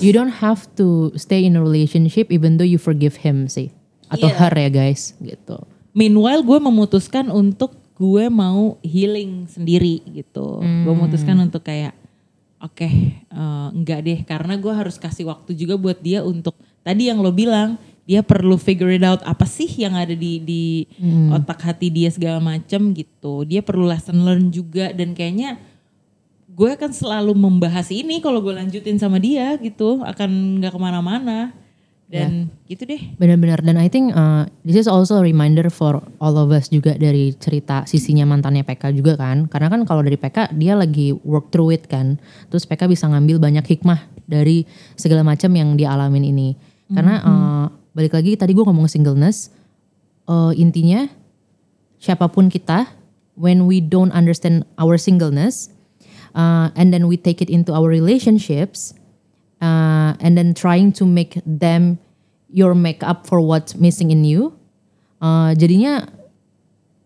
you don't have to stay in a relationship even though you forgive him sih atau Iya. her ya guys gitu. Meanwhile gue memutuskan untuk gue mau healing sendiri gitu. Gue memutuskan untuk kayak oke eh, enggak deh karena gue harus kasih waktu juga buat dia untuk tadi yang lo bilang dia perlu figure it out apa sih yang ada di di otak hati dia segala macem gitu. Dia perlu lesson learn juga dan kayaknya gue akan selalu membahas ini kalau gue lanjutin sama dia gitu akan nggak ke mana-mana dan gitu deh. Benar-benar dan I think uh, this is also a reminder for all of us juga dari cerita sisinya mantannya PK juga kan. Karena kan kalau dari PK dia lagi work through it kan. Terus PK bisa ngambil banyak hikmah dari segala macam yang dia alamin ini. Karena uh, balik lagi tadi gue ngomong singleness uh, intinya siapa pun kita when we don't understand our singleness uh, and then we take it into our relationships uh, and then trying to make them your makeup for what's missing in you. Uh, jadinya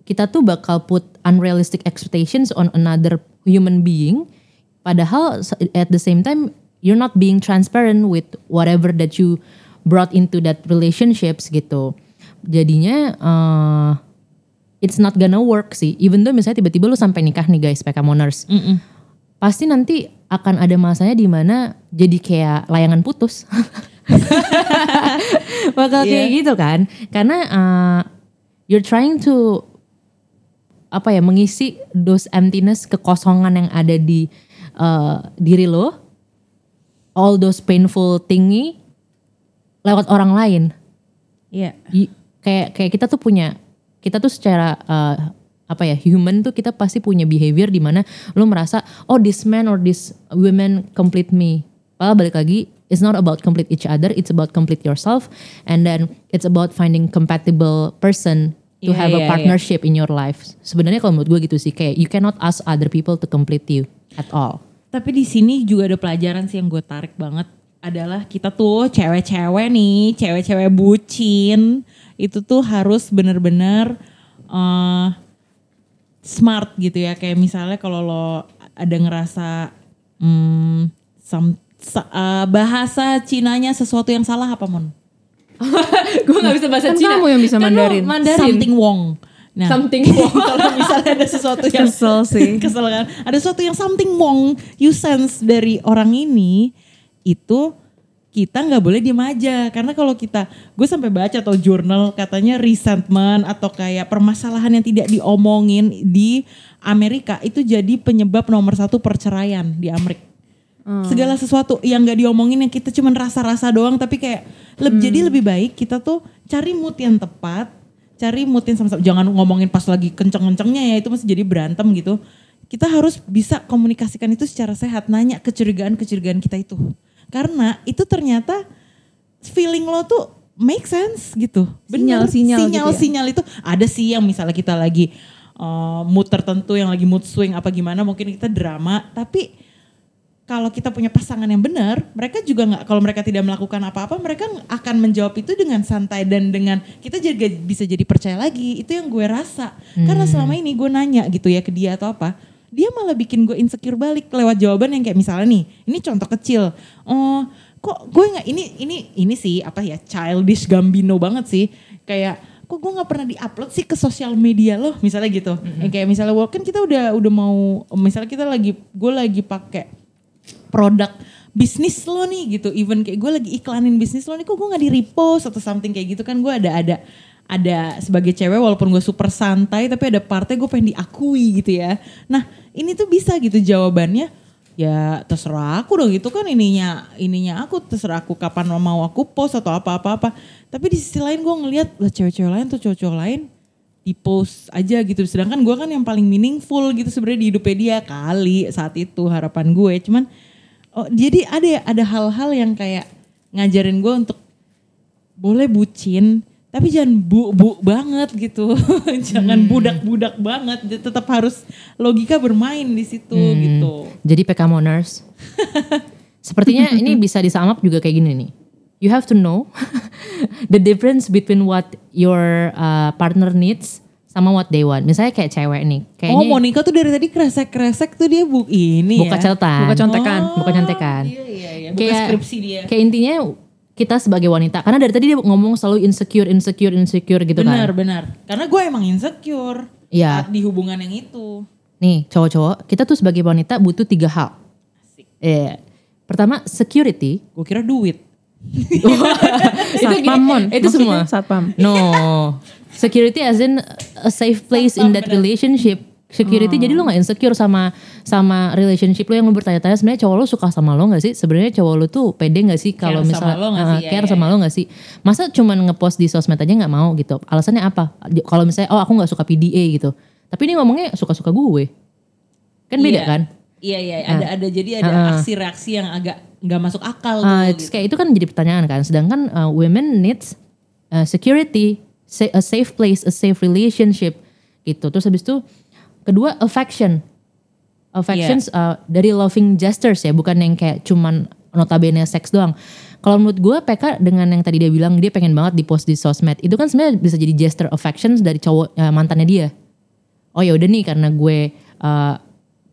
kita tuh bakal put unrealistic expectations on another human being. Padahal at the same time you're not being transparent with whatever that you brought into that relationships gitu. Jadinya uh, it's not gonna work sih. Even though misalnya tiba-tiba lu sampai nikah nih guys, PK Moners pasti nanti akan ada masanya di mana jadi kayak layangan putus. Bakal kayak gitu kan. Karena uh, you're trying to apa ya mengisi those emptiness kekosongan yang ada di uh, diri lo. All those painful thingy lewat orang lain. Iya. Y- kayak kayak kita tuh punya kita tuh secara uh, apa ya human tuh kita pasti punya behavior di mana lo merasa oh this man or this woman complete me. Padahal balik lagi it's not about complete each other, it's about complete yourself and then it's about finding compatible person to Iya, have iya, a partnership in your life. Sebenarnya kalau menurut gue gitu sih kayak you cannot ask other people to complete you at all. Tapi di sini juga ada pelajaran sih yang gue tarik banget adalah kita tuh cewek-cewek nih, cewek-cewek bucin itu tuh harus bener-bener eh, smart gitu ya. Kayak misalnya kalau lo ada ngerasa hmm, some- sa- eh, bahasa Cinanya sesuatu yang salah apa mon? gue gak bisa bahasa Kan kamu yang bisa Kan Mandarin. Mandarin. Something wrong. Nah, Something kalau misalnya ada sesuatu yang Kesel sih. kesel kan ada sesuatu yang something wrong you sense dari orang ini itu kita nggak boleh diem aja. Karena kalau kita gue sampai baca atau jurnal katanya resentment atau kayak permasalahan yang tidak diomongin di Amerika itu jadi penyebab nomor satu perceraian di Amerika segala sesuatu yang nggak diomongin yang kita cuman rasa-rasa doang tapi kayak leb- jadi lebih baik kita tuh cari mood yang tepat cari mood yang sama-sama jangan ngomongin pas lagi kenceng-kencengnya ya itu masih jadi berantem gitu. Kita harus bisa komunikasikan itu secara sehat nanya kecurigaan-kecurigaan kita itu karena itu ternyata feeling lo tuh make sense gitu Bener. Sinyal-sinyal gitu ya. itu ada sih yang misalnya kita lagi uh, mood tertentu yang lagi mood swing apa gimana mungkin kita drama tapi kalau kita punya pasangan yang benar, mereka juga nggak kalau mereka tidak melakukan apa-apa, mereka akan menjawab itu dengan santai dan dengan kita juga bisa jadi percaya lagi. Itu yang gue rasa. Karena selama ini gue nanya gitu ya ke dia atau apa, dia malah bikin gue insecure balik lewat jawaban yang kayak misalnya nih, ini contoh kecil. Oh, kok gue nggak ini ini ini sih apa ya childish gambino banget sih. Kayak kok gue nggak pernah diupload sih ke sosial media loh misalnya gitu. Yang kayak misalnya kan kita udah udah mau misalnya kita lagi gue lagi pakai produk bisnis lo nih gitu even kayak gue lagi iklanin bisnis lo nih kok gue nggak di repost atau something kayak gitu kan gue ada ada ada sebagai cewek walaupun gue super santai tapi ada partai gue pengen diakui gitu ya. Nah ini tuh bisa gitu jawabannya. Ya terserah aku dong gitu kan ininya ininya aku terserah aku kapan mau aku post atau apa apa apa. Tapi di sisi lain gue ngelihat lah cewek-cewek lain tuh cowok-cowok lain di post aja gitu. Sedangkan gue kan yang paling meaningful gitu sebenarnya di hidupnya dia kali saat itu harapan gue cuman oh jadi ada ada hal-hal yang kayak ngajarin gue untuk boleh bucin tapi jangan bu-bu banget gitu jangan budak-budak banget tetap harus logika bermain di situ gitu Jadi PK Moners. Sepertinya ini bisa disamap juga kayak gini nih. You have to know the difference between what your uh, partner needs sama what they want. Misalnya kayak cewek nih, Oh kayaknya Monica tuh dari tadi kresek-kresek tuh dia bu ini buka ya. catatan, Buka contekan. buka contekan. Iya iya iya. Buka Kayak- skripsi dia. Kayak intinya kita sebagai wanita, karena dari tadi dia ngomong selalu insecure, insecure, insecure gitu Benar kan. benar. Karena gue emang insecure. Saat di hubungan yang itu. Nih cowok-cowok, kita tuh sebagai wanita butuh tiga hal. Asik. Iya. Pertama security. Gue kira duit. Satpam mon. itu semua. Maksudnya Satpam. No, security as in a safe place in that relationship. Security jadi lo nggak insecure sama sama relationship lo yang lo bertanya-tanya sebenarnya cowok lo suka sama lo nggak sih? Sebenarnya cowok lo tuh pede nggak sih kalau misalnya lo nggak uh, sih? Ya, care ya, sama lo nggak sih? Masa cuman ngepost di sosmed aja nggak mau gitu? Alasannya apa? Kalau misalnya oh aku nggak suka PDA gitu, tapi ini ngomongnya suka-suka gue, kan beda Iya. kan? Iya iya. Ada ada jadi ada Ah. aksi reaksi yang agak nggak masuk akal Uh, tuh. it's gitu. kayak itu kan jadi pertanyaan kan. Sedangkan uh, women needs uh, security, a safe place, a safe relationship gitu. Terus habis itu kedua affection. Affections uh, dari loving gestures ya, bukan yang kayak cuman notabene seks doang. Kalau menurut gue PK dengan yang tadi dia bilang dia pengen banget di post di sosmed, itu kan sebenarnya bisa jadi gesture affections dari cowok uh, mantannya dia. Oh ya udah nih karena gue uh,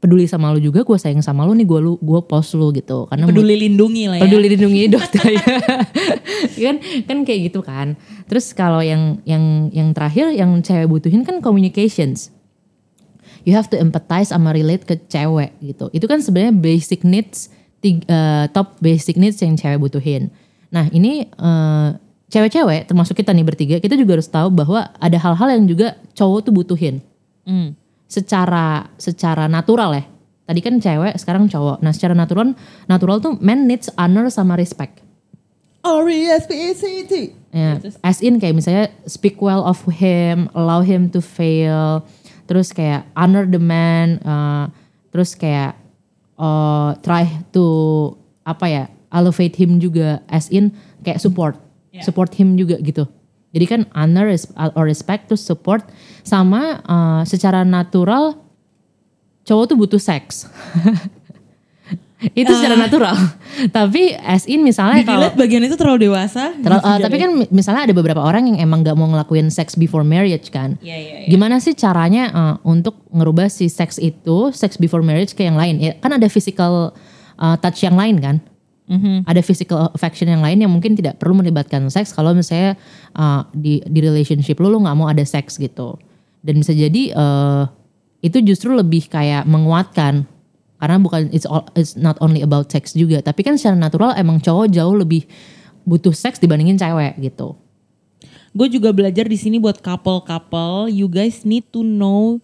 peduli sama lu juga, gue sayang sama lu nih gue lu gue post lu gitu. Karena Peduli lindungi lah ya. peduli lindungi dokter ya kan kan kayak gitu kan terus kalau yang yang yang terakhir yang cewek butuhin kan communications you have to empathize sama relate ke cewek gitu itu kan sebenarnya basic needs tig- eh, top basic needs yang cewek butuhin nah ini eh, cewek-cewek termasuk kita nih bertiga kita juga harus tahu bahwa ada hal-hal yang juga cowok tuh butuhin Hmm. secara secara natural ya. Tadi kan cewek, sekarang cowok. Nah, secara natural natural tuh man needs honor sama respect. R-E-S-P-E-C-T. Ya, as in kayak misalnya speak well of him, allow him to fail, terus kayak honor the man, uh, terus kayak uh, try to apa ya, elevate him juga, as in kayak support, support him juga gitu. Jadi kan honor or respect terus support sama uh, secara natural cowok tuh butuh seks. Itu secara natural. Tapi as in misalnya kalau Dilihat bagian itu terlalu dewasa. Terlalu- uh, tapi kan mi- misalnya ada beberapa orang yang emang gak mau ngelakuin sex before marriage kan. Iya iya. iya. Gimana sih caranya uh, untuk ngerubah si seks itu, sex before marriage ke yang lain? Ya, kan ada physical uh, touch yang lain kan? Mhm. Ada physical affection yang lain yang mungkin tidak perlu melibatkan seks kalau misalnya uh, di di relationship lu lu nggak mau ada seks gitu. Dan bisa jadi uh, itu justru lebih kayak menguatkan karena bukan it's all it's not only about sex juga, tapi kan secara natural emang cowok jauh lebih butuh seks dibandingin cewek gitu. Gue juga belajar di sini buat couple-couple, you guys need to know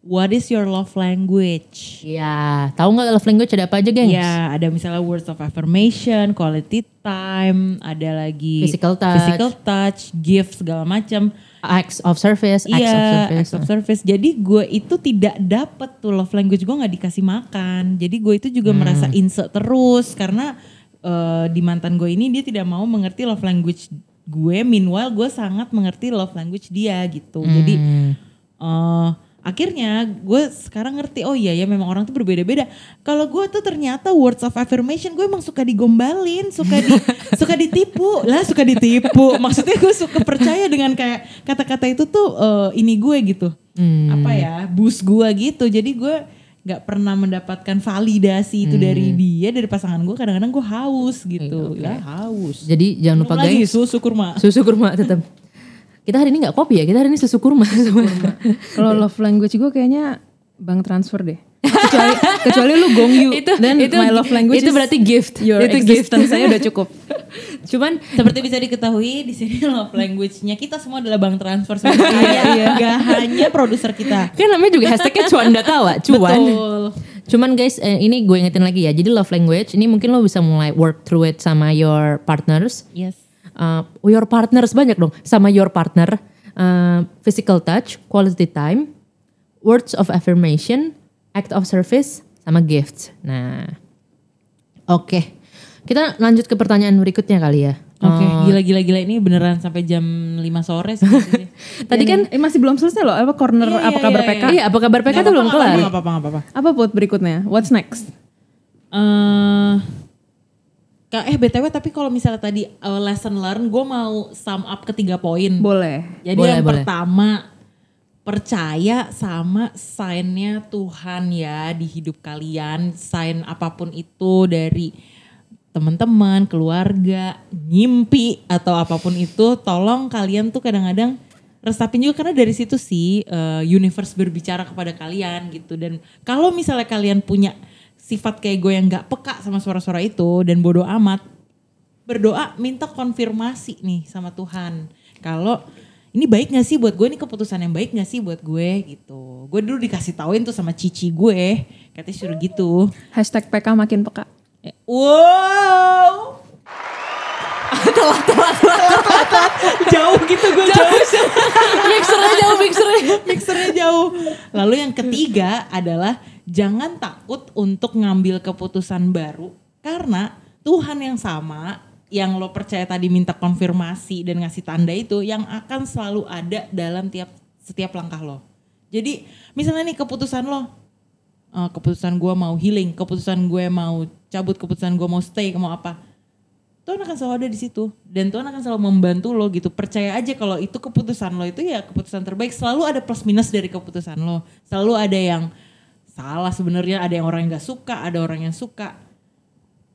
what is your love language. Iya, tahu nggak love language ada apa aja, gengs? Ya, ada misalnya words of affirmation, quality time, ada lagi Physical touch. physical touch, gift segala macam. Acts of service, acts of Iya, service. acts of service. Jadi gue itu tidak dapet tuh love language gue nggak dikasih makan. Jadi gue itu juga Hmm. merasa insert terus karena eh, di mantan gue ini dia tidak mau mengerti love language gue. Meanwhile gue sangat mengerti love language dia gitu. Jadi Hmm. Akhirnya gue sekarang ngerti oh iya ya memang orang tuh berbeda-beda. Kalau gue tuh ternyata words of affirmation gue emang suka digombalin, suka di suka ditipu lah, suka ditipu. Maksudnya gue suka percaya dengan kayak kata-kata itu tuh eh, ini gue gitu. Apa ya boost gue gitu. Jadi gue nggak pernah mendapatkan validasi itu dari dia dari pasangan gue. Kadang-kadang gue haus gitu. Ya haus. Jadi jangan lupa Belum lagi guys, susu kurma. susu kurma tetap. Kita hari ini nggak kopi ya, kita hari ini susu kurma. Kalau love language gue kayaknya bank transfer deh. Kecuali kecuali lu gong you. itu Then itu my love language itu berarti gift. your itu gift. saya udah cukup. Cuman Seperti bisa diketahui di sini love language-nya kita semua adalah bank transfer sebenarnya. Gak hanya produser kita. kan namanya juga hashtagnya cuan udah tawa, cuan. Betul. Cuman guys, eh, ini gue ingetin lagi ya. Jadi love language ini mungkin lo bisa mulai work through it sama your partners. Yes. Uh, your partners banyak dong sama your partner. Uh, physical touch, quality time, words of affirmation, act of service, sama gifts. Nah, oke. Kita lanjut ke pertanyaan berikutnya kali ya. Oke, Uh, gila-gila-gila ini beneran sampai jam 5 sore sih. tadi kan, eh masih belum selesai loh. Apa corner Iya, apa iya, kabar iya, PK? iya apa kabar PK tuh belum kelar. Gak apa-apa, gak apa-apa. Apa put berikutnya? What's next? Eh, Kak, eh BTW tapi kalau misalnya tadi uh, lesson learn, gue mau sum up ke tiga poin. Boleh. Jadi Boleh, yang boleh. pertama, percaya sama sign-nya Tuhan ya di hidup kalian, sign apa pun itu dari teman-teman, keluarga, ngimpi atau apa pun itu, tolong kalian tuh kadang-kadang resapin juga karena dari situ sih uh, universe berbicara kepada kalian gitu dan kalau misalnya kalian punya sifat kayak gue yang nggak peka sama suara-suara itu dan bodoh amat berdoa minta konfirmasi nih sama Tuhan. Kalau ini baik gak sih buat gue? Ini keputusan yang baik gak sih buat gue gitu. Gue dulu dikasih tauin tuh sama cici gue katanya suruh gitu. Hashtag PK makin peka. Eh, wow! Telat telat telat telat telat jauh gitu gue jauh. Mixernya jauh mixernya. mixernya jauh. Lalu yang ketiga adalah jangan takut untuk ngambil keputusan baru karena Tuhan yang sama yang lo percaya tadi minta konfirmasi dan ngasih tanda itu yang akan selalu ada dalam tiap setiap langkah lo. Jadi misalnya nih keputusan lo, eh, keputusan gue mau healing, keputusan gue mau cabut, keputusan gue mau stay, mau apa, Tuhan akan selalu ada di situ dan Tuhan akan selalu membantu lo gitu. Percaya aja kalau itu keputusan lo itu ya keputusan terbaik. Selalu ada plus minus dari keputusan lo. Selalu ada yang salah sebenarnya, ada yang orang yang gak suka, ada orang yang suka.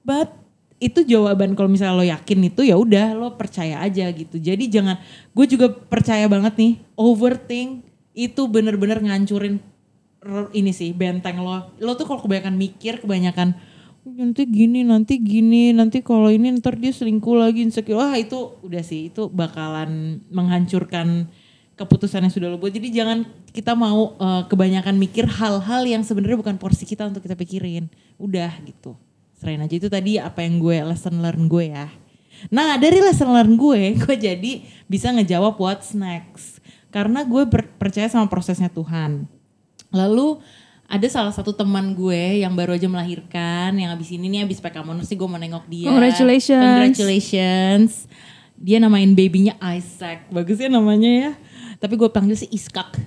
But itu jawaban kalau misalnya lo yakin itu ya udah lo percaya aja gitu. Jadi jangan gue juga percaya banget nih overthink itu bener-bener ngancurin ini sih benteng lo. Lo tuh kalau kebanyakan mikir, kebanyakan nanti gini, nanti gini, nanti kalau ini ntar dia selingkuh lagi insecure. Wah itu udah sih itu bakalan menghancurkan keputusan yang sudah lo buat. Jadi jangan kita mau eh, kebanyakan mikir hal-hal yang sebenarnya bukan porsi kita untuk kita pikirin. Udah gitu. Serain aja itu tadi apa yang gue lesson learn gue ya. Nah dari lesson learn gue, gue jadi bisa ngejawab what's next. Karena gue percaya sama prosesnya Tuhan. Lalu ada salah satu teman gue yang baru aja melahirkan, yang abis ini nih abis PK Monus sih gue mau nengok dia. Congratulations. Congratulations. Dia namain babynya Isaac, bagus ya namanya ya. Tapi gue panggil si Iskak.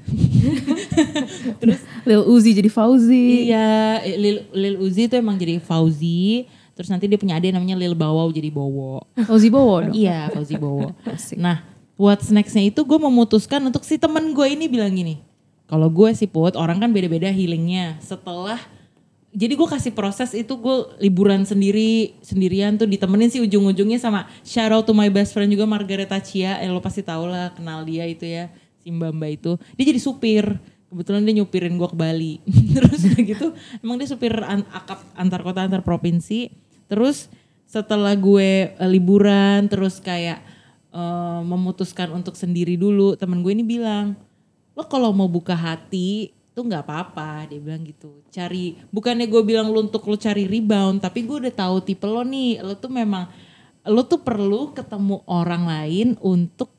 Terus Lil Uzi jadi Fauzi. Iya, Lil, Lil Uzi itu emang jadi Fauzi. Terus nanti dia punya adik namanya Lil Bawau jadi Bowo. Fauzi Bowo dong. iya, Fauzi Bowo. Nah, what's nextnya itu gue memutuskan untuk si temen gue ini bilang gini. Kalau gue sih Put, orang kan beda-beda healingnya. Setelah, jadi gue kasih proses itu gue liburan sendiri, sendirian tuh ditemenin sih ujung-ujungnya sama shout out to my best friend juga Margareta Chia. Eh lo pasti tau lah kenal dia itu ya, si Mbak itu. Dia jadi supir. Kebetulan dia nyupirin gue ke Bali. Terus udah gitu emang dia supir an- akap antar kota antar provinsi. Terus setelah gue eh, liburan terus kayak eh, memutuskan untuk sendiri dulu temen gue ini bilang lo kalau mau buka hati tuh nggak apa-apa dia bilang gitu. Cari bukannya gue bilang lo untuk lo cari rebound tapi gue udah tahu tipe lo nih. Lo tuh memang lo tuh perlu ketemu orang lain untuk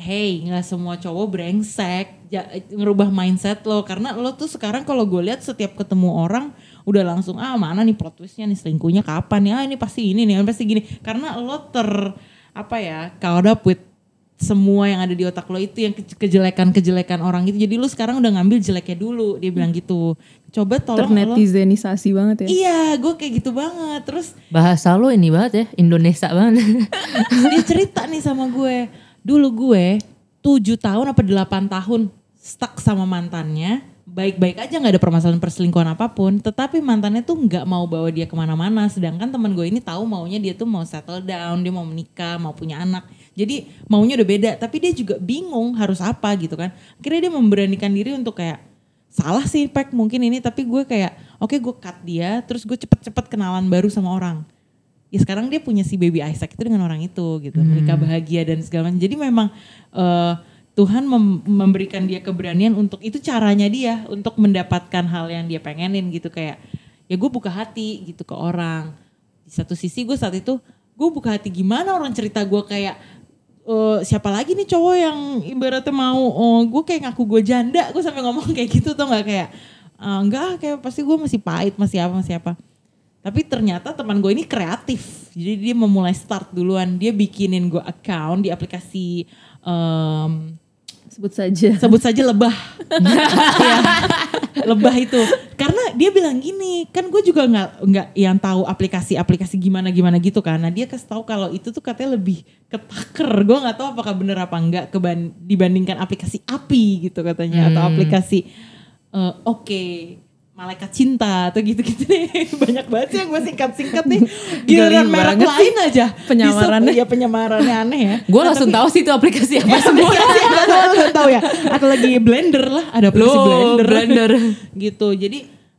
hey nggak semua cowok brengsek. Ja- ngerubah mindset lo. Karena lo tuh sekarang kalau gue lihat setiap ketemu orang udah langsung ah mana nih plot twistnya nih? Selingkuhnya kapan ya ah, ini pasti ini nih pasti gini karena lo ter apa ya up with semua yang ada di otak lo itu yang ke- kejelekan-kejelekan orang itu jadi lo sekarang udah ngambil jeleknya dulu dia bilang gitu. Coba tolong lo. Ternetizenisasi banget ya. iya gue kayak gitu banget. Terus Bahasa lo ini banget ya, Indonesia banget. dia cerita nih sama gue dulu gue tujuh tahun apa delapan tahun stuck sama mantannya. Baik-baik aja nggak ada permasalahan perselingkuhan apa pun. Tetapi mantannya tuh nggak mau bawa dia ke mana-mana. Sedangkan teman gue ini tahu maunya dia tuh mau settle down dia mau menikah mau punya anak. Jadi maunya udah beda. Tapi dia juga bingung harus apa gitu kan. Akhirnya dia memberanikan diri untuk kayak salah sih Pek mungkin ini. Tapi gue kayak oke gue cut dia terus gue cepet-cepet kenalan baru sama orang ya sekarang dia punya si baby Isaac itu dengan orang itu gitu menikah bahagia dan segala macam. Jadi memang eh, Tuhan mem- memberikan dia keberanian untuk itu caranya dia untuk mendapatkan hal yang dia pengenin gitu. Kayak ya gue buka hati gitu ke orang. Di satu sisi gue saat itu gue buka hati gimana orang cerita gue kayak eh, siapa lagi nih cowok yang ibaratnya mau oh, gue kayak ngaku gue janda gue sampai ngomong kayak gitu tuh nggak? Kayak "Ah, enggak kayak pasti gue masih pahit masih apa masih apa tapi ternyata teman gue ini kreatif. Jadi dia memulai start duluan. Dia bikinin gue account di aplikasi em, Sebut saja. sebut saja lebah. Iya. lebah itu karena dia bilang gini kan gue juga nggak nggak yang tahu aplikasi-aplikasi gimana gimana gitu kan nah dia kasih tahu kalau itu tuh katanya lebih ketaker gue nggak tahu apakah bener apa enggak keban dibandingkan aplikasi api gitu katanya atau aplikasi eh, oke malaikat cinta atau gitu-gitu nih. Banyak banget sih yang gue singkat-singkat nih. Giliran merek lain aja. Penyamarannya. Bisa- ya penyamarannya aneh ya. Gue langsung tahu sih itu aplikasi apa semua. aplikasi apa lo nggak tahu ya. Atau lagi blender lah. Ada aplikasi Loh, blender. blender. gitu. Jadi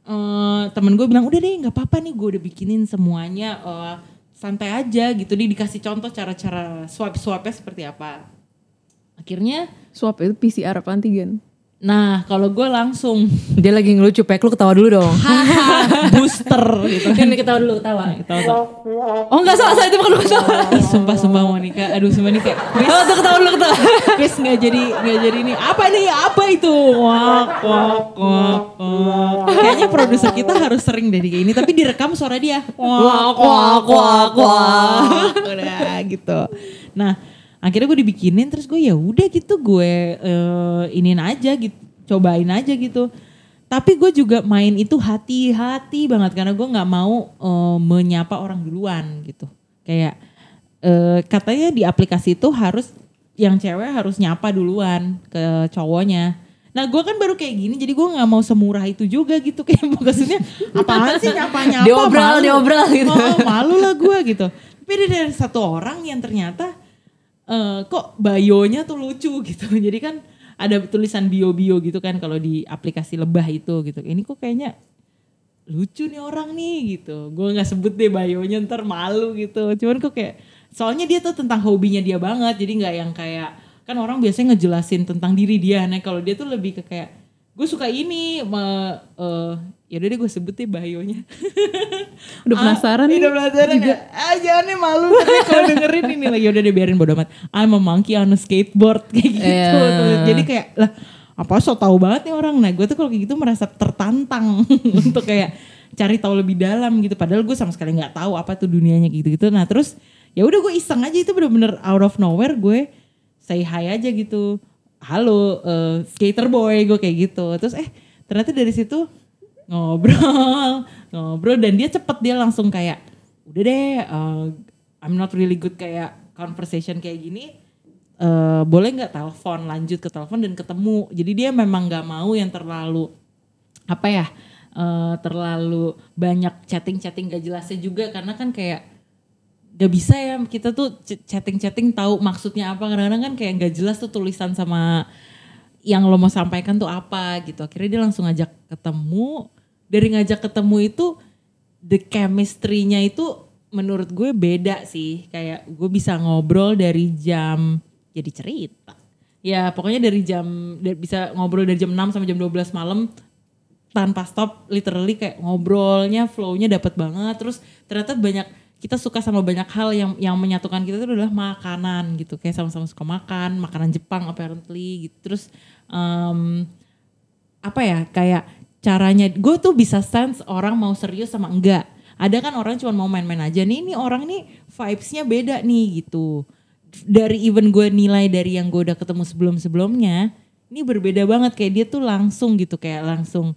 eh, temen gue bilang udah deh nggak apa-apa nih gue udah bikinin semuanya eh, santai aja gitu. Dia dikasih contoh cara-cara swipe swapnya seperti apa. Akhirnya Swab itu PCR apa antigen? Nah kalau gue langsung. Dia lagi ngelucu pek. Lu ketawa dulu dong. booster gitu. Ini ketawa dulu, ketawa. tahu Oh enggak salah, salah itu bukan lu ketawa. Sumpah sumpah Monica. Aduh sumpah nih kayak Chris. Oh tuh ketawa dulu, ketawa. Chris nggak jadi nggak jadi ini. Apa nih apa itu? Wak wak wak wak kayaknya produser kita harus sering deh kayak ini tapi direkam suara dia. Wak wak wak wak udah gitu. Nah akhirnya gue dibikinin terus gue ya udah gitu gue eh, inin aja gitu cobain aja gitu tapi gue juga main itu hati-hati banget karena gue nggak mau eh, menyapa orang duluan gitu kayak eh, katanya di aplikasi itu harus yang cewek harus nyapa duluan ke cowoknya. Nah gue kan baru kayak gini jadi gue nggak mau semurah itu juga gitu kayak maksudnya apaan sih nyapa nyapa Diobral, diobral gitu. Oh, malu lah gue gitu. Tapi dari satu orang yang ternyata eh, kok bayonya tuh lucu gitu. Jadi kan ada tulisan bio-bio gitu kan kalau di aplikasi lebah itu gitu. Ini kok kayaknya lucu nih orang nih gitu. Gue nggak sebut deh bayonya ntar malu gitu. Cuman kok kayak soalnya dia tuh tentang hobinya dia banget. Jadi nggak yang kayak kan orang biasanya ngejelasin tentang diri dia. Nah kalau dia tuh lebih ke kayak gue suka ini, me, eh, ya udah deh gue sebut deh bayonya. Udah penasaran Ah, nih. Udah penasaran ya. Ah jangan nih malu tapi kalau dengerin ini lagi udah deh biarin bodo amat. I'm a monkey on a skateboard kayak gitu. Iya. Jadi kayak lah apa so tahu banget nih orang. Nah gue tuh kalau kayak gitu merasa tertantang untuk kayak cari tahu lebih dalam gitu. Padahal gue sama sekali nggak tahu apa tuh dunianya gitu-gitu. Nah terus ya udah gue iseng aja itu bener-bener out of nowhere gue say hi aja gitu. Halo eh, skater boy gue kayak gitu. Terus eh ternyata dari situ ngobrol ngobrol dan dia cepet dia langsung kayak udah deh uh, I'm not really good kayak conversation kayak gini. Eh, boleh nggak telepon lanjut ke telepon dan ketemu. Jadi dia memang nggak mau yang terlalu apa ya eh, terlalu banyak chatting-chatting gak jelasnya juga. Karena kan kayak gak bisa ya kita tuh ch- chatting-chatting tahu maksudnya apa. Kadang-kadang kan kayak gak jelas tuh tulisan sama yang lo mau sampaikan tuh apa gitu. Akhirnya dia langsung ngajak ketemu dari ngajak ketemu itu the chemistry-nya itu menurut gue beda sih. Kayak gue bisa ngobrol dari jam jadi cerita. Ya pokoknya dari jam bisa ngobrol dari jam 6 sampai jam 12 malam tanpa stop literally kayak ngobrolnya flow-nya dapat banget. Terus ternyata banyak kita suka sama banyak hal yang yang menyatukan kita itu adalah makanan gitu. Kayak sama-sama suka makan makanan Jepang apparently gitu. Terus em, apa ya kayak caranya gue tuh bisa sense orang mau serius sama enggak ada kan orang cuma mau main-main aja nih ini orang nih vibes-nya beda nih gitu dari even gue nilai dari yang gue udah ketemu sebelum-sebelumnya ini berbeda banget kayak dia tuh langsung gitu kayak langsung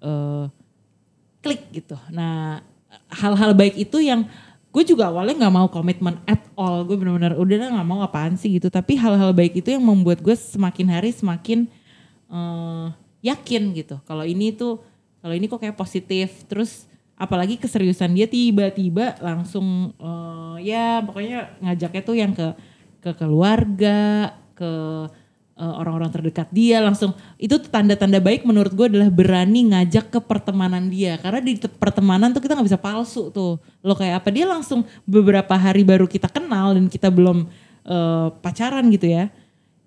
eh, klik gitu. Nah hal-hal baik itu yang gue juga awalnya nggak mau komitmen at all. Gue benar-benar udah nggak mau apaan sih gitu. Tapi hal-hal baik itu yang membuat gue semakin hari semakin eh, yakin gitu. Kalau ini tuh kalau ini kok kayak positif. Terus apalagi keseriusan dia tiba-tiba langsung eh, ya pokoknya ngajaknya tuh yang ke ke keluarga, ke eh, orang-orang terdekat dia langsung. Itu tanda-tanda baik menurut gue adalah berani ngajak ke pertemanan dia. Karena di te- pertemanan tuh kita nggak bisa palsu tuh. Lo kayak apa? Dia langsung beberapa hari baru kita kenal dan kita belum eh, pacaran gitu ya.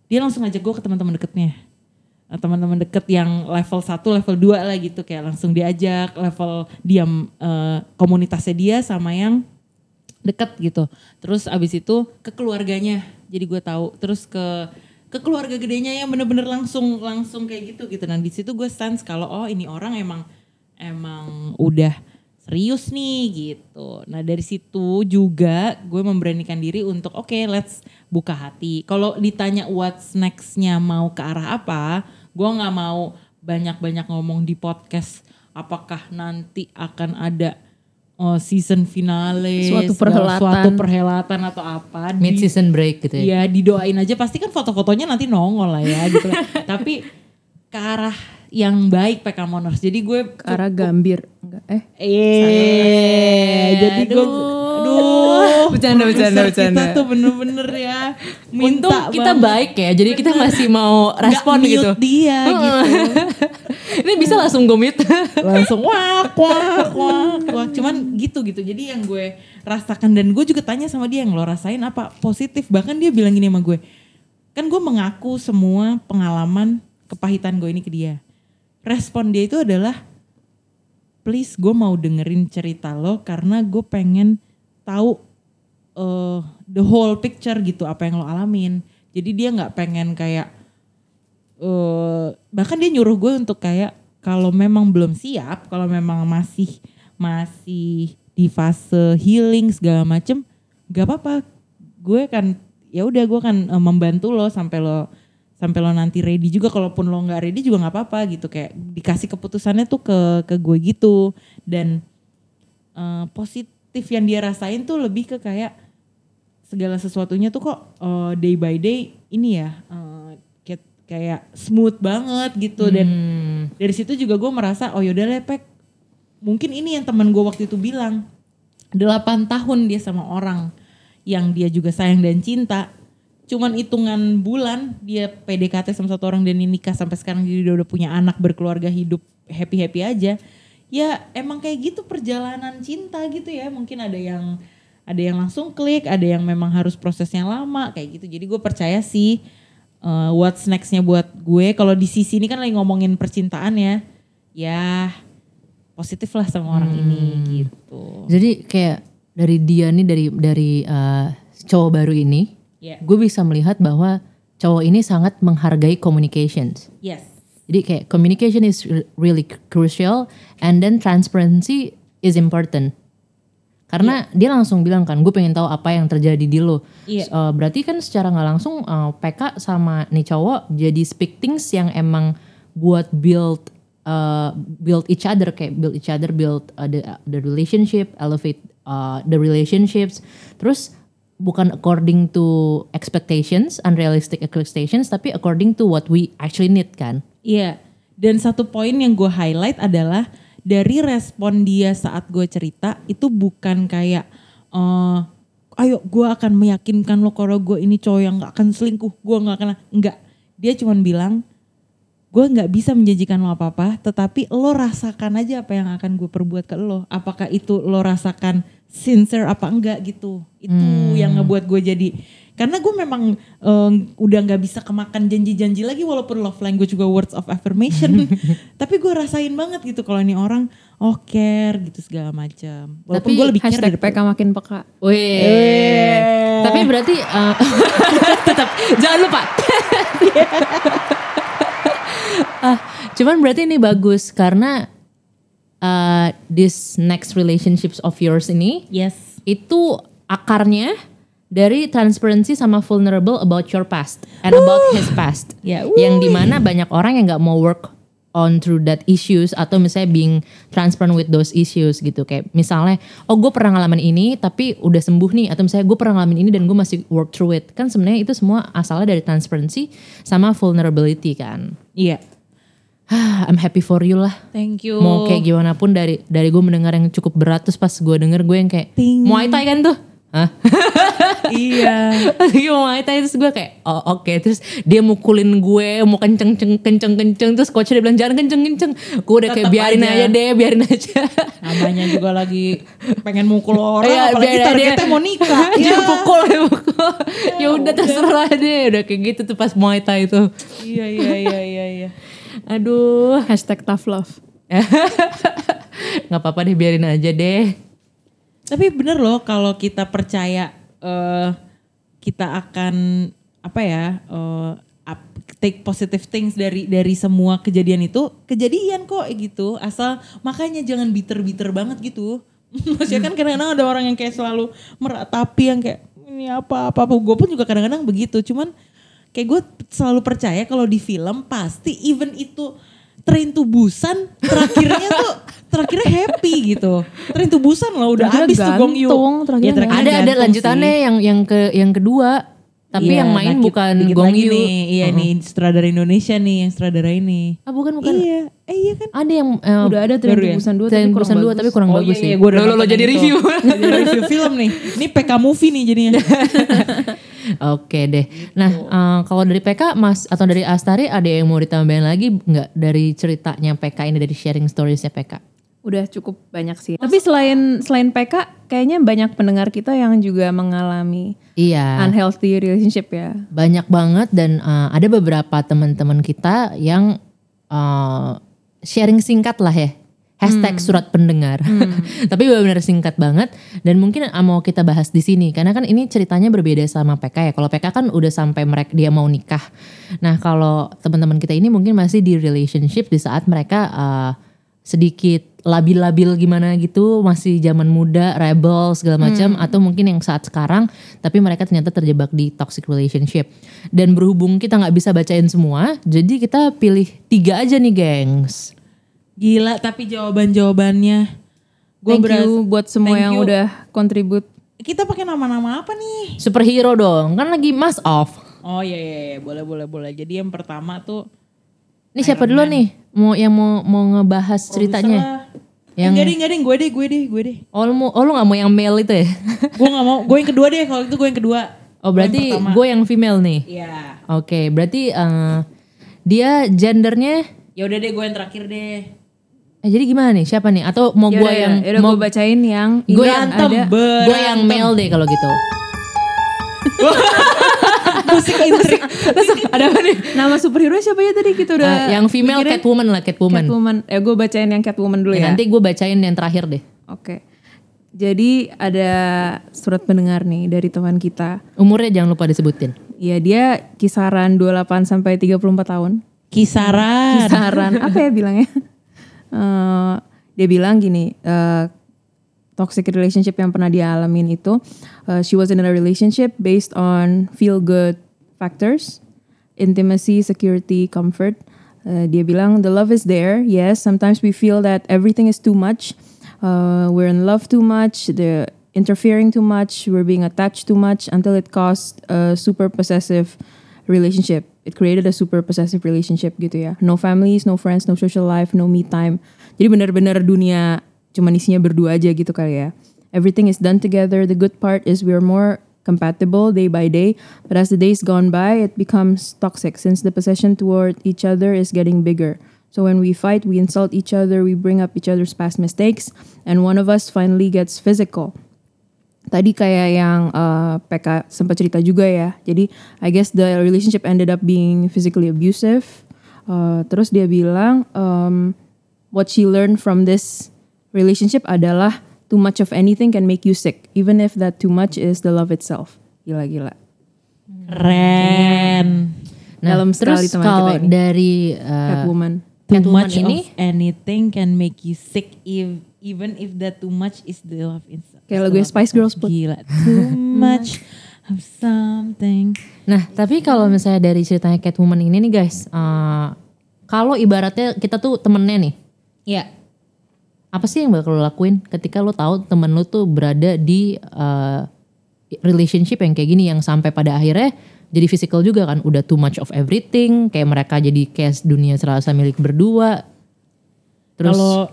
Dia langsung ngajak gue ke teman-teman deketnya teman-teman deket yang level 1, level 2 lah gitu kayak langsung diajak level diam eh, komunitasnya dia sama yang deket gitu. Terus abis itu ke keluarganya, jadi gue tahu. Terus ke ke keluarga gedenya yang bener-bener langsung langsung kayak gitu gitu. Nah di situ gue sense kalau oh ini orang emang emang udah serius nih gitu. Nah dari situ juga gue memberanikan diri untuk oke let's buka hati. Kalau ditanya what's nextnya mau ke arah apa, gue nggak mau banyak-banyak ngomong di podcast apakah nanti akan ada oh, season finale Suatu segala- perhelatan. suatu perhelatan atau apa Mid di- season break gitu ya. Iya didoain aja pasti kan foto-fotonya nanti nongol lah ya gitu. Tapi ke arah yang baik PK Moners. Jadi gue Ke arah gambir. Enggak, eh. eh jadi gue aduh Bercanda, bercanda, bercanda. Kita tuh bener-bener ya Untung minta kita banget. baik ya, jadi kita masih mau respon mute gitu. dia gitu. Ini bisa langsung mute. langsung wak wak wak wak cuman gitu gitu jadi yang gue rasakan dan gue juga tanya sama dia yang lo rasain apa positif bahkan dia bilang gini sama gue kan gue mengaku semua pengalaman kepahitan gue ini ke dia respon dia itu adalah please gue mau dengerin cerita lo karena gue pengen tahu eh, the whole picture gitu apa yang lo alamin jadi dia nggak pengen kayak eh bahkan dia nyuruh gue untuk kayak kalau memang belum siap, kalau memang masih masih di fase healing segala macem, gak apa-apa. Gue kan ya udah gue kan eh, membantu lo sampai lo sampai lo nanti ready juga. Kalaupun lo nggak ready juga nggak apa-apa gitu. Kayak dikasih keputusannya tuh ke ke gue gitu dan eh, positif yang dia rasain tuh lebih ke kayak segala sesuatunya tuh kok eh, day by day ini ya eh, kayak, kayak smooth banget gitu. Dan Hmm. dari situ juga gue merasa oh yaudah lepek mungkin ini yang teman gue waktu itu bilang. 8 tahun dia sama orang yang dia juga sayang dan cinta. Cuman hitungan bulan dia PDKT sama satu orang dan ini nikah sampai sekarang. Jadi dia udah punya anak berkeluarga hidup happy happy aja ya emang kayak gitu perjalanan cinta gitu ya. Mungkin ada yang ada yang langsung klik ada yang memang harus prosesnya lama kayak gitu. Jadi gue percaya sih uh, what's nextnya buat gue. Kalau di sisi ini kan lagi ngomongin percintaan ya. Ya positif lah sama orang ini gitu. Jadi kayak dari dia nih dari dari uh, cowok baru ini, ya. gue bisa melihat bahwa cowok ini sangat menghargai communications. yes Jadi kayak communication is re- really crucial and then transparency is important. Karena dia langsung bilang kan, gue pengen tahu apa yang terjadi di lo. Iya. Uh, berarti kan secara nggak langsung uh, PK sama nih cowok jadi speak things yang emang buat build uh, build each other kayak build each other, build uh, the the relationship, elevate uh, the relationships. Terus bukan according to expectations, unrealistic expectations, tapi according to what we actually need kan. Iya, dan satu poin yang gue highlight adalah dari respon dia saat gue cerita itu bukan kayak, eh ayo gue akan meyakinkan lo kalau gue ini cowok yang gak akan selingkuh, gue gak akan, enggak. Dia cuman bilang, gue nggak bisa menjanjikan lo apa-apa, tetapi lo rasakan aja apa yang akan gue perbuat ke lo. Apakah itu lo rasakan sincere apa enggak gitu. Itu yang ngebuat gue jadi karena gue memang eh, udah nggak bisa kemakan janji-janji lagi walaupun love language juga words of affirmation. Tapi gue rasain banget gitu kalau ini orang oh care gitu segala macam. Walaupun Tapi gue lebih care Hashtag dari PK makin peka. Wih. Tapi berarti uh, tetap jangan lupa. Ah, cuman berarti ini bagus karena uh, this next relationships of yours ini Yes. itu akarnya dari transparency sama vulnerable about your past and about his past. Ya, Yang di mana banyak orang yang nggak mau work on through that issues atau misalnya being transparent with those issues gitu kayak misalnya oh gue pernah ngalamin ini tapi udah sembuh nih atau misalnya gue pernah ngalamin ini dan gue masih work through it kan sebenarnya itu semua asalnya dari transparency sama vulnerability kan Iya. I'm happy for you lah Thank you. mau kayak gimana pun dari dari gue mendengar yang cukup berat terus pas gue denger gue yang kayak Ting. Muay Thai kan tuh Hah? iya. Lagi mau Muay Thai terus gue kayak oh oke terus dia mukulin gue mau kenceng kenceng kenceng kenceng terus coach dia bilang jangan kenceng kenceng gue udah kayak Tetep biarin aja. aja. deh biarin aja Namanya juga lagi pengen mukul orang Iya, apalagi targetnya mau nikah. dia Iya. pukul dia pukul ya udah terserah deh udah kayak gitu tuh pas Muay Thai itu Iya iya iya iya iya. Aduh. Hashtag tough love. nggak apa-apa deh biarin aja deh. Tapi bener loh kalau kita percaya eh kita akan apa ya eh, up- take positive things dari dari semua kejadian itu kejadian kok gitu. Asal makanya jangan bitter-bitter banget gitu. Maksudnya kan kadang-kadang ada orang yang kayak selalu meratapi yang kayak ini apa apa apa. Gue pun juga kadang-kadang begitu cuman kayak gue selalu percaya kalau di film pasti even itu Train to Busan terakhirnya tuh terakhirnya happy gitu. Train to Busan loh udah Terakhirnya habis tuh Gong Yoo. Ya, terakhirnya Ada ada lanjutannya sih. yang yang ke yang kedua, tapi Iya, yang main bukan dikit Gong lagi Yoo. nih. Iya nih sutradara Indonesia nih yang sutradara ini. Ah bukan bukan. Iya, eh iya kan. Ada yang eh, Udah ada Train to ya? Busan 2 Train tapi kurang Busan dua bagus. tapi kurang Oh bagus iya, sih. iya, gue udah Lo- lo, jadi itu. review. jadi review film nih. Ini PK movie nih jadinya. Oke deh. Nah eh, kalau dari PK Mas atau dari Astari ada yang mau ditambahin lagi nggak dari ceritanya PK ini dari sharing storiesnya PK? Udah cukup banyak sih. Tapi selain selain PK, kayaknya banyak pendengar kita yang juga mengalami Iya. unhealthy relationship ya. banyak banget dan uh, ada beberapa teman-teman kita yang uh, sharing singkat lah ya hashtag surat pendengar. Tapi benar-benar singkat banget. Dan mungkin mau kita bahas di sini karena kan ini ceritanya berbeda sama PK ya. Kalau PK kan udah sampai mereka dia mau nikah. Nah kalau teman-teman kita ini mungkin masih di relationship di saat mereka uh, sedikit labil-labil gimana gitu masih zaman muda rebel segala macam atau mungkin yang saat sekarang tapi mereka ternyata terjebak di toxic relationship. Dan berhubung kita nggak bisa bacain semua jadi kita pilih tiga aja nih gengs Gila tapi jawaban-jawabannya. Gue Thank beras. you buat semua thank yang you. udah kontribut. Kita pakai nama-nama apa nih? superhero dong kan lagi mas off Oh iya iya, iya. boleh boleh boleh. Jadi yang pertama tuh ini siapa dulu nih mau yang mau mau ngebahas ceritanya yang Yang- enggak deh enggak deh gue deh gue deh gue deh. oh lu mau oh lu nggak mau yang male itu ya gue nggak mau gue yang kedua deh kalau itu gue yang kedua. oh berarti Gua yang gue yang female nih Iya. oke berarti eh, dia gendernya Ya udah deh gue yang terakhir deh. Eh, jadi gimana nih? Siapa nih? Atau mau gue yang yaudah mau gue bacain yang Gue yang ada. gue yang male deh kalau gitu. Musik intrik. Ada apa nih? Nama superhero siapa ya tadi kita udah Eh, yang female mikirin? Catwoman lah, Catwoman. Catwoman. Eh gue bacain yang Catwoman dulu Ya, ya. nanti gue bacain yang terakhir deh. Oke. Jadi ada surat pendengar nih dari teman kita. Umurnya jangan lupa disebutin. Ya dia kisaran 28 sampai 34 tahun. Kisaran. Kisaran apa ya bilangnya? Eh, dia bilang gini, eh, toxic relationship yang pernah dia alamin itu, eh, she was in a relationship based on feel good factors, intimacy, security, comfort. Eh, dia bilang the love is there, yes. Sometimes we feel that everything is too much. Uh, we're in love too much. The interfering too much. We're being attached too much until it caused a super possessive relationship. It created a super possessive relationship gitu ya. No families, no friends, no social life, no me time. Jadi benar-benar dunia cuma isinya berdua aja gitu kali ya. Everything is done together. The good part is we're more compatible day by day. But as the days gone by, it becomes toxic since the possession toward each other is getting bigger. So when we fight, we insult each other, we bring up each other's past mistakes, and one of us finally gets physical tadi kayak yang uh, PK sempat cerita juga ya. Jadi I guess the relationship ended up being physically abusive. Uh, terus dia bilang um, what she learned from this relationship adalah too much of anything can make you sick, even if that too much is the love itself. Gila-gila. Keren. Nah, Dalam terus teman kalau kita ini. dari uh, Catwoman. Too Catwoman much ini of anything can make you sick if, even if that too much is the love inside. Kayak lagu Spice Girls put. Gila. Too much of something. Nah, tapi kalau misalnya dari ceritanya Catwoman ini nih guys, uh, kalau ibaratnya kita tuh temennya nih, Ya. apa sih yang bakal lo lakuin ketika lo tahu temen lo tuh berada di uh, relationship yang kayak gini yang sampai pada akhirnya jadi physical juga kan, udah too much of everything, kayak mereka jadi kayak dunia serasa milik berdua. Terus Kalau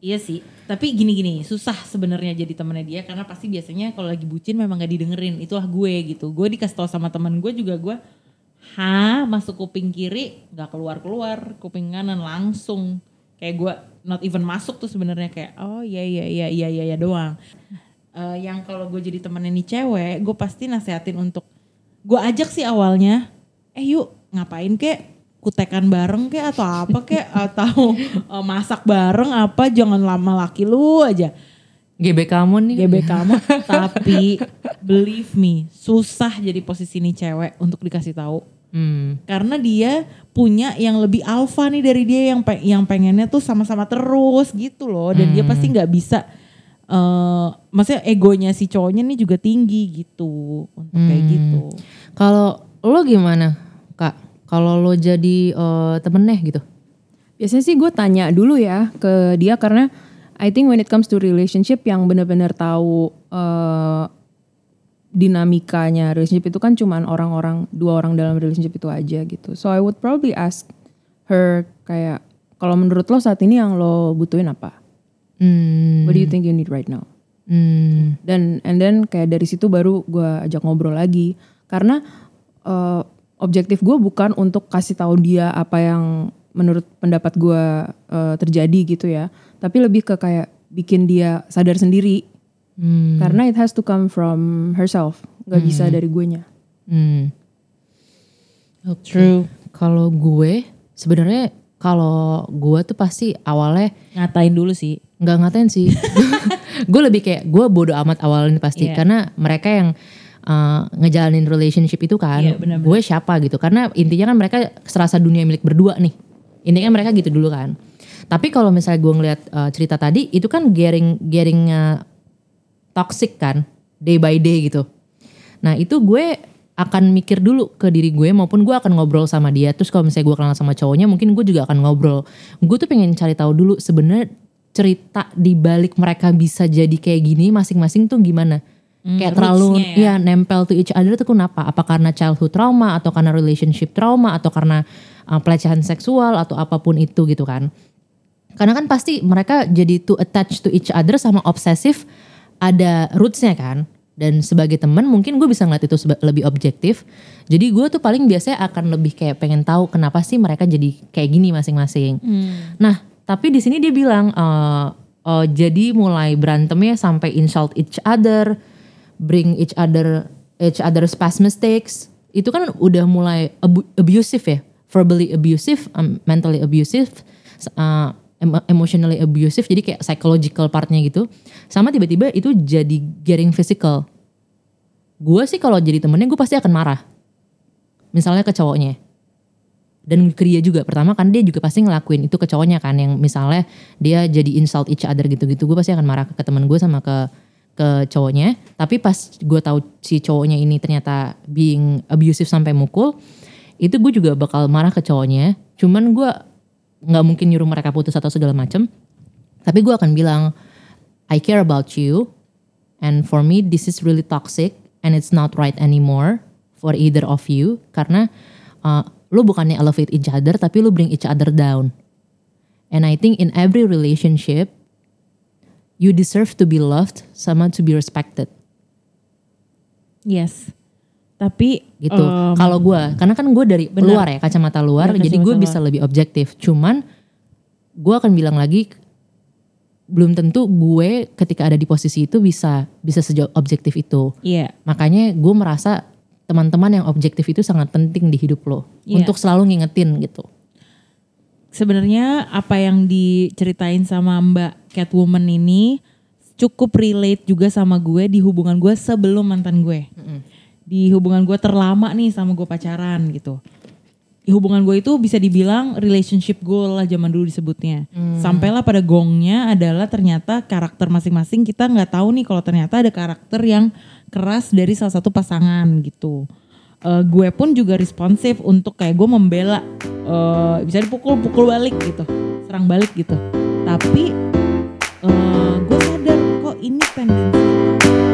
iya sih, tapi gini-gini susah sebenarnya jadi temennya dia karena pasti biasanya kalau lagi bucin memang gak didengerin. Itulah gue gitu. Gue dikasih tau sama teman gue juga gue ha masuk kuping kiri nggak keluar keluar kuping kanan langsung kayak gue not even masuk tuh sebenarnya kayak oh iya iya iya iya iya, iya doang Eh, yang kalau gue jadi temennya nih cewek gue pasti nasehatin untuk gue ajak sih awalnya eh yuk ngapain kek kutekan bareng kek atau apa kek atau eh, masak bareng apa jangan lama laki lu aja GB kamu nih. GB kamu tapi believe me susah jadi posisi nih cewek untuk dikasih tahu Hmm. karena dia punya yang lebih alfa nih dari dia yang pe- yang pengennya tuh sama-sama terus gitu loh dan dia pasti nggak bisa eh maksudnya egonya si cowoknya nih juga tinggi gitu untuk kayak gitu Kalau lo gimana, Kak? Kalau lo jadi eh, temennya gitu? Biasanya sih gue tanya dulu ya ke dia karena I think when it comes to relationship yang benar-benar tahu eh, dinamikanya relationship itu kan cuman orang-orang dua orang dalam relationship itu aja gitu. So I would probably ask her kayak kalau menurut lo saat ini yang lo butuhin apa? Hmm. What do you think you need right now? Hmm. Dan and then kayak dari situ baru gue ajak ngobrol lagi karena eh, objektif gue bukan untuk kasih tahu dia apa yang menurut pendapat gue eh, terjadi gitu ya, tapi lebih ke kayak bikin dia sadar sendiri Hmm. karena it has to come from herself, nggak bisa dari guenya. Hmm. Oke. True. Kalau gue sebenarnya kalau gue tuh pasti awalnya Ngatain dulu sih. nggak ngatain sih. gue lebih kayak gue bodoh amat awalnya pasti Iya. karena mereka yang uh, ngejalanin relationship itu kan. Iya, benar-benar. gue siapa gitu. Karena intinya kan mereka serasa dunia milik berdua nih. Intinya mereka gitu dulu kan. Tapi kalau misalnya gue ngeliat uh, cerita tadi itu kan getting getting uh, toxic kan day by day gitu. Nah itu gue akan mikir dulu ke diri gue maupun gue akan ngobrol sama dia. Terus kalau misalnya gue kenal sama cowoknya mungkin gue juga akan ngobrol. Gue tuh pengen cari tahu dulu sebenarnya cerita di balik mereka bisa jadi kayak gini masing-masing tuh gimana. Kayak terlalu ya. ya nempel to each other tuh kenapa? Apa karena childhood trauma atau karena relationship trauma atau karena uh, pelecehan seksual atau apa pun itu gitu kan. Karena kan pasti mereka jadi too attached to each other sama obsesif ada rootsnya kan. Dan sebagai teman mungkin gue bisa ngeliat itu lebih objektif. Jadi gue tuh paling biasanya akan lebih kayak pengen tahu kenapa sih mereka jadi kayak gini masing-masing. Nah tapi di sini dia bilang eh, eh, jadi mulai berantemnya sampai insult each other, bring each other each other's past mistakes. Itu kan udah mulai abu- abusive ya, verbally abusive, um, mentally abusive, uh, emo- emotionally abusive. Jadi kayak psychological partnya gitu. Sama tiba-tiba itu jadi getting physical. Gue sih kalau jadi temennya gue pasti akan marah. Misalnya ke cowoknya dan ke juga pertama kan dia juga pasti ngelakuin itu ke cowoknya kan yang misalnya dia jadi insult each other gitu-gitu gue pasti akan marah ke teman gue sama ke ke cowoknya. Tapi pas gue tahu si cowoknya ini ternyata being abusive sampai mukul itu gue juga bakal marah ke cowoknya. Cuman gue nggak mungkin nyuruh mereka putus atau segala macem. Tapi gue akan bilang I care about you and for me this is really toxic and it's not right anymore for either of you. Karena uh, lu bukannya elevate each other tapi lu bring each other down. And I think in every relationship you deserve to be loved sama to be respected Yes. Tapi gitu em, kalau gue karena kan gue dari benar. luar ya kacamata luar Benar, jadi gue bisa lebih objektif cuman gue akan bilang lagi belum tentu gue ketika ada di posisi itu bisa bisa sejauh objektif itu Iya. Makanya gue merasa teman-teman yang objektif itu sangat penting di hidup lo Iya. untuk selalu ngingetin gitu. Sebenarnya apa yang diceritain sama Mbak Catwoman ini cukup relate juga sama gue di hubungan gue sebelum mantan gue. Di hubungan gue terlama nih sama gue pacaran gitu. Di hubungan gue itu bisa dibilang relationship goal lah zaman dulu disebutnya. Sampailah pada gongnya adalah ternyata karakter masing-masing kita nggak tahu nih kalau ternyata ada karakter yang keras dari salah satu pasangan gitu uh, gue pun juga responsif untuk kayak gue membela uh, bisa dipukul pukul balik gitu serang balik gitu. Tapi uh, gue sadar kok ini pendensi